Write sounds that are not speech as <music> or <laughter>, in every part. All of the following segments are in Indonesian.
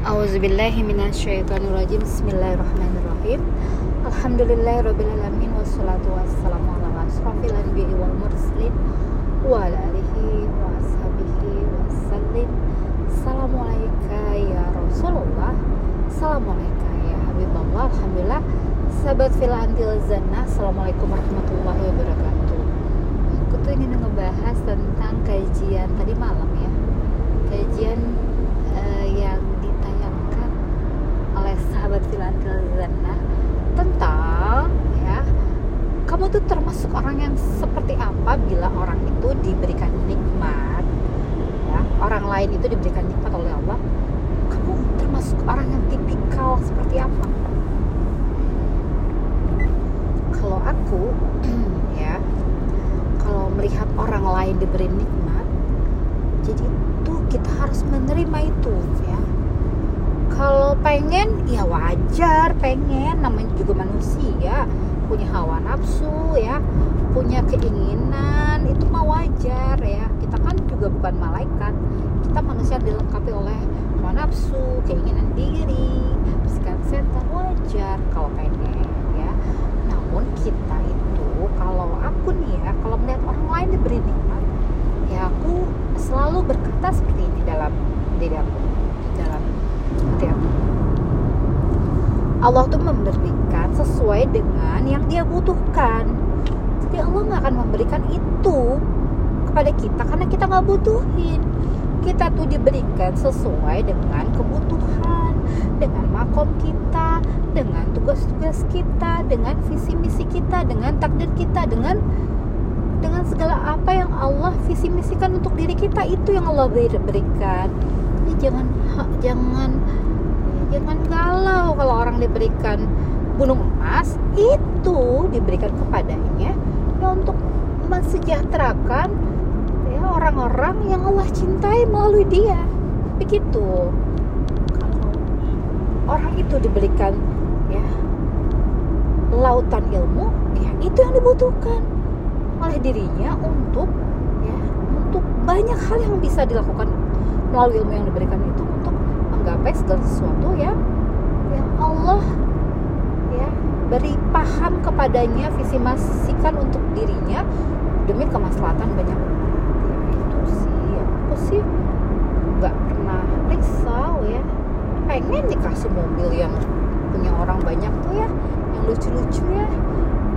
Auzubillahiminasyaitonirrajim Bismillahirrahmanirrahim. Alhamdulillahirrabbilalamin Wassalatu wassalamu ala asrafil anbiya wal mursalin Wa ala alihi wa ashabihi wassalim Assalamualaikum ya Rasulullah. Assalamualaikum ya Habibullah. Alhamdulillah. Sahabat fila antil zannah Assalamualaikum warahmatullahi wabarakatuh. Aku tuh ingin ngebahas tentang kajian tadi malam ya. Kajian uh, yang ditayangkan oleh sahabat filantil Zana tentang ya tuh termasuk orang yang seperti apa bila orang itu diberikan nikmat ya? Orang lain itu diberikan nikmat oleh Allah. Kamu termasuk orang yang tipikal seperti apa? Kalau aku <clears throat> ya kalau melihat orang lain diberi nikmat jadi itu kita harus menerima itu ya. Kalau pengen ya wajar pengen. Namanya juga manusia punya hawa nafsu ya. Punya keinginan itu mah wajar ya. Kita kan juga bukan malaikat. Kita manusia dilengkapi oleh hawa nafsu keinginan diri bisikan setan wajar kalau pengen ya. Namun kita itu kalau aku nih ya kalau melihat orang lain diberi nikmat ya aku selalu berkata seperti ini dalam diri aku dalam hati aku Allah tuh memberikan sesuai dengan yang dia butuhkan. Jadi Allah nggak akan memberikan itu kepada kita karena kita nggak butuhin. Kita tuh diberikan sesuai dengan kebutuhan dengan makom kita dengan tugas-tugas kita dengan visi misi kita dengan takdir kita dengan dengan segala apa yang Allah visi misikan untuk diri kita. Itu yang Allah berikan jadi jangan jangan jangan galau kalau orang diberikan gunung emas itu diberikan kepadanya ya untuk mensejahterakan ya orang-orang yang Allah cintai melalui dia. Begitu. Kalau orang itu diberikan ya lautan ilmu ya itu yang dibutuhkan oleh dirinya untuk ya untuk banyak hal yang bisa dilakukan melalui ilmu yang diberikan itu untuk menggapai segala sesuatu yang yang Allah ya beri paham kepadanya visi masikan untuk dirinya demi kemaslahatan banyak ya, itu sih aku sih nggak pernah risau ya. Pengen dikasih mobil yang punya orang banyak tuh ya yang lucu-lucu ya.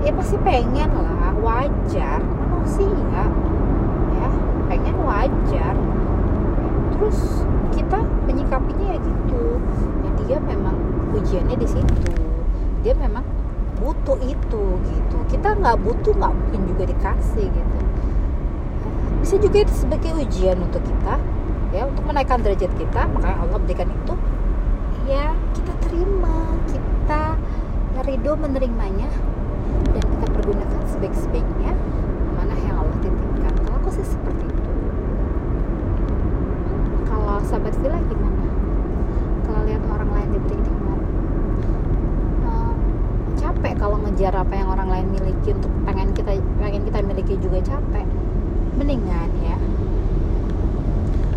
Ya pasti pengen lah wajar. Manusia ya pengen wajar terus kita menyikapinya ya gitu ya dia memang ujiannya di situ. Dia memang butuh itu gitu. Kita nggak butuh nggak mungkin juga dikasih gitu. Bisa juga sebagai ujian untuk kita ya untuk menaikkan derajat kita makanya Allah berikan itu. Ya kita terima kita ridho menerimanya dan kita pergunakan sebaik-sebaiknya mana yang Allah titipkan kalau aku sih seperti itu kalau sahabat villa gimana kalau lihat orang lain diberi nikmat uh, capek kalau ngejar apa yang orang lain miliki untuk pengen kita pengen kita miliki juga capek. Mendingan ya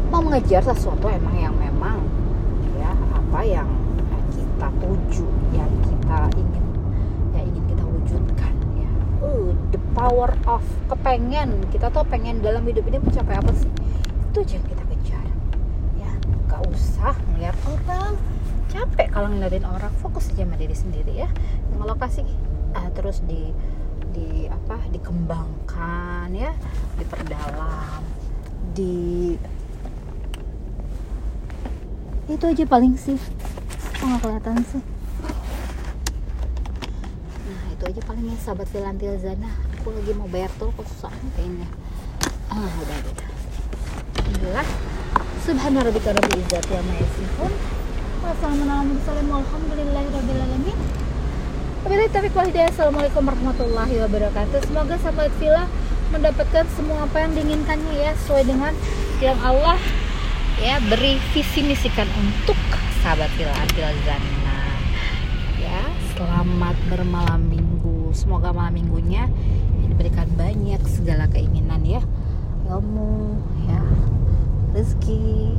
mau mengejar sesuatu emang yang memang ya apa yang kita tuju yang kita ingin ya ingin kita wujudkan ya. Uh, the power of kepengen. Kita tuh pengen dalam hidup ini mencapai apa sih? Itu aja yang kita kejar. Ya nggak usah ngeliat orang. Capek kalau ngeliatin orang. Fokus aja sama diri sendiri ya. Yang uh, terus di di apa dikembangkan ya diperdalam di itu aja paling sih. Kok nggak kelihatan sih? Nah itu aja paling ya sahabat Filantil Zana. Aku lagi mau bayar tol kok susah kayaknya. Ah udah udah. Alhamdulillah. Subhana rabbika rabbil izzati amma yasifun. Wassalamualaikum warahmatullahi wabarakatuh Wabillahi taufiq Assalamualaikum warahmatullahi wabarakatuh. Semoga sahabat Villa mendapatkan semua apa yang diinginkannya ya sesuai dengan yang Allah ya beri visi misikan untuk sahabat Villa Adil Zana ya selamat bermalam minggu. Semoga malam minggunya diberikan banyak segala keinginan ya. Ilmu ya rezeki